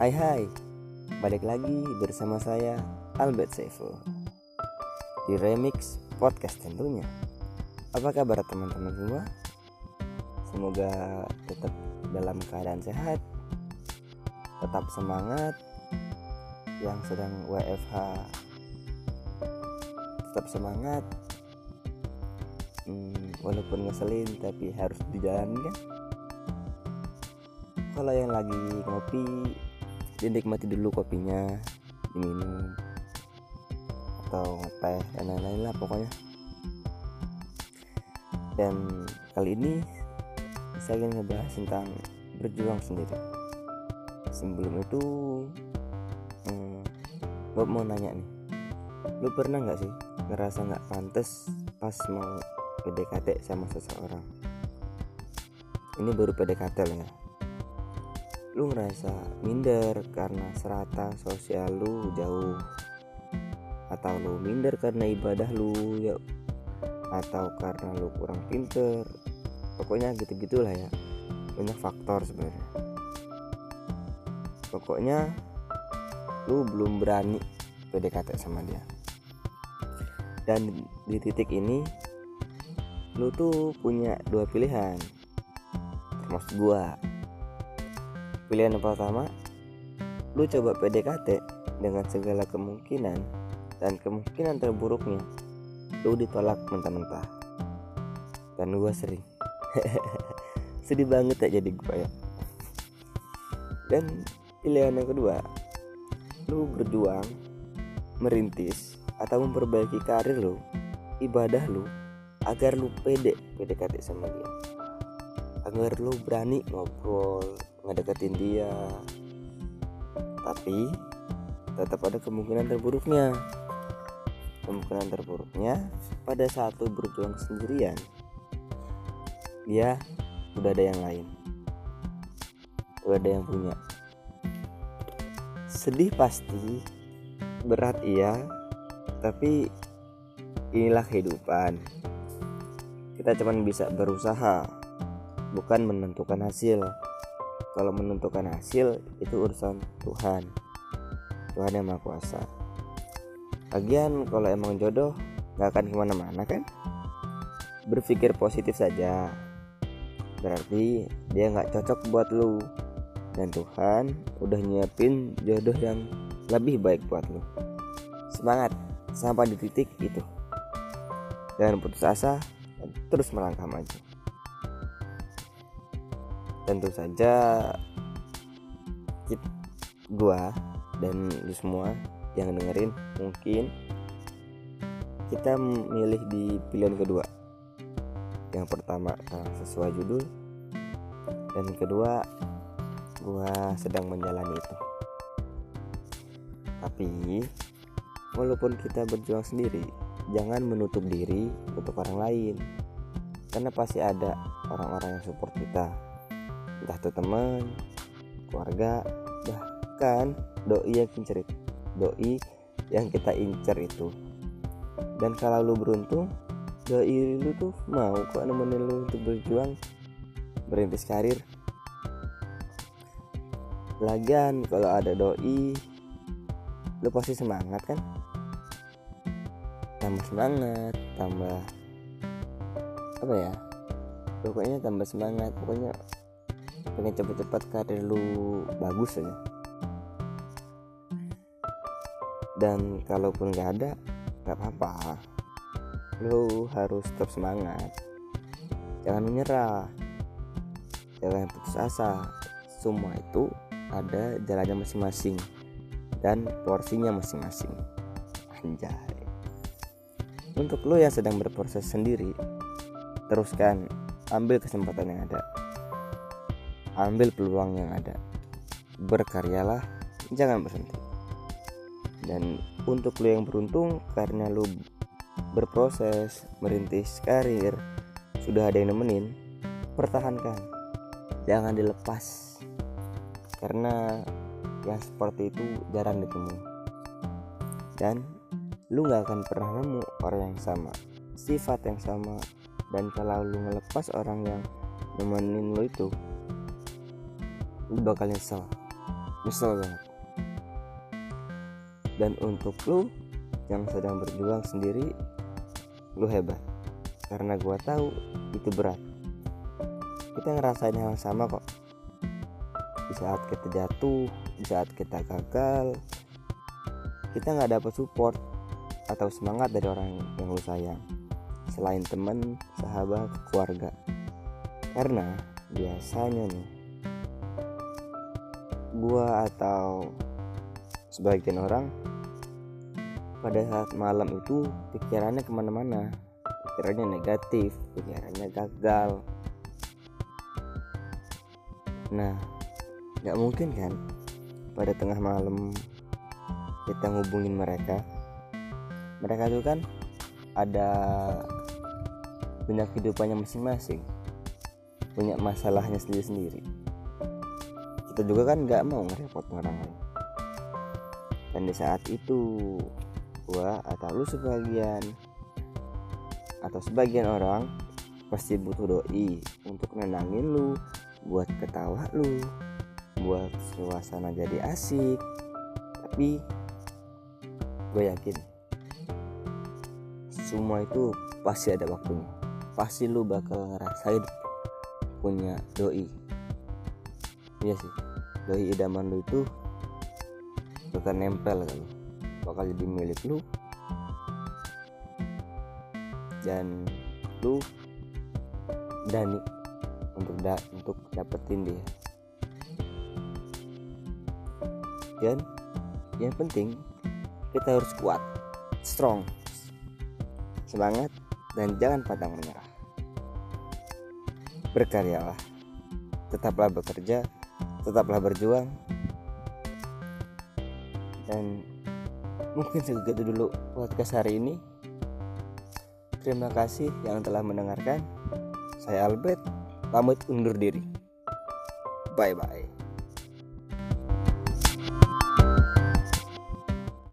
Hai hai, balik lagi bersama saya Albert Saiful Di Remix Podcast tentunya. Apa kabar teman-teman semua? Semoga tetap dalam keadaan sehat Tetap semangat. Yang sedang WFH Tetap semangat. Hmm, Walaupun ngeselin tapi harus dijalani kan kalau yang lagi ngopi dinikmati dulu kopinya diminum atau teh dan lain-lain lah pokoknya. Dan kali ini saya ingin ngebahas tentang berjuang sendiri. Sebelum itu hmm, Bob mau nanya nih. Lu pernah nggak sih ngerasa nggak pantas pas mau PDKT sama seseorang? Ini baru PDKT lah ya lu ngerasa minder karena serata sosial lu jauh? Atau lu minder karena ibadah lu ya atau karena lu kurang pinter? Pokoknya gitu gitulah ya. Banyak faktor sebenarnya. Pokoknya lu belum berani PDKT sama dia. Dan di titik ini lu tuh punya dua pilihan. Termasuk gua Pilihan yang pertama, lu coba PDKT dengan segala kemungkinan dan kemungkinan terburuknya lu ditolak mentah-mentah. Dan gua sering. Sedih banget ya jadi gua ya. Dan pilihan yang kedua, lu berjuang merintis atau memperbaiki karir lu, ibadah lu agar lu pede PDKT sama dia. Agar lu berani ngobrol, ngedeketin dia. Tapi tetap ada kemungkinan terburuknya. Kemungkinan terburuknya pada saat lu berjuang sendirian dia udah ada yang lain. Udah ada yang punya. Sedih pasti berat iya tapi inilah kehidupan. Kita cuman bisa berusaha bukan menentukan hasil kalau menentukan hasil itu urusan Tuhan. Tuhan yang maha kuasa. Lagian kalau emang jodoh gak akan ke mana-mana kan? Berpikir positif saja. Berarti dia gak cocok buat lu. Dan Tuhan udah nyiapin jodoh yang lebih baik buat lu. Semangat sampai di titik itu. Jangan putus asa terus melangkah maju tentu saja kita, gua dan lu semua yang dengerin mungkin kita milih di pilihan kedua. Yang pertama sesuai judul. Dan kedua gua sedang menjalani itu. Tapi walaupun kita berjuang sendiri jangan menutup diri untuk orang lain. Karena pasti ada orang-orang yang support kita entah itu teman keluarga bahkan doi yang incer doi yang kita incer itu. Dan kalau lu beruntung doi lu tuh mau kok nemenin lu untuk berjuang berintis karir. Lagian kalau ada doi lu pasti semangat kan? Tambah semangat tambah apa ya? Pokoknya tambah semangat pokoknya pengen cepet-cepet karir lu bagus aja dan kalaupun nggak ada nggak apa-apa. Lu harus tetap semangat. Jangan menyerah. Jangan putus asa. Semua itu ada jalannya masing-masing dan porsinya masing-masing. Anjay. Untuk lo yang sedang berproses sendiri teruskan ambil kesempatan yang ada ambil peluang yang ada. Berkaryalah jangan berhenti. Dan untuk lu yang beruntung karena lu berproses merintis karir sudah ada yang nemenin pertahankan. Jangan dilepas. Karena yang seperti itu jarang ditemui dan lu gak akan pernah nemu orang yang sama sifat yang sama. Dan kalau lu ngelepas orang yang nemenin lu itu lu bakal nyesel. Nyesel banget. Dan untuk lu yang sedang berjuang sendiri lu hebat. Karena gua tahu itu berat. Kita ngerasain hal yang sama kok. Di saat kita jatuh di saat kita gagal kita nggak dapat support atau semangat dari orang yang lu sayang. Selain teman sahabat keluarga. Karena biasanya nih gua atau sebagian orang pada saat malam itu pikirannya ke mana-mana. Pikirannya negatif pikirannya gagal. Nah nggak mungkin kan pada tengah malam kita ngubungin mereka. Mereka itu kan ada punya kehidupannya masing-masing punya masalahnya sendiri-sendiri kita juga kan nggak mau ngerepot orang lain dan di saat itu gua atau lu sebagian atau sebagian orang pasti butuh doi untuk nenangin lu buat ketawa lu buat suasana jadi asik. Tapi gue yakin semua itu pasti ada waktunya. Pasti lu bakal ngerasain punya doi. Iya sih doi idaman lu itu bakal nempel kan. Bakal jadi milik lu. Dan lu berani untuk da untuk dapetin dia. Dan yang penting kita harus kuat strong semangat dan jangan pantang menyerah. Berkaryalah tetaplah bekerja tetaplah berjuang. Dan mungkin segitu dulu podcast hari ini. Terima kasih yang telah mendengarkan. Saya Albert pamit undur diri. Bye bye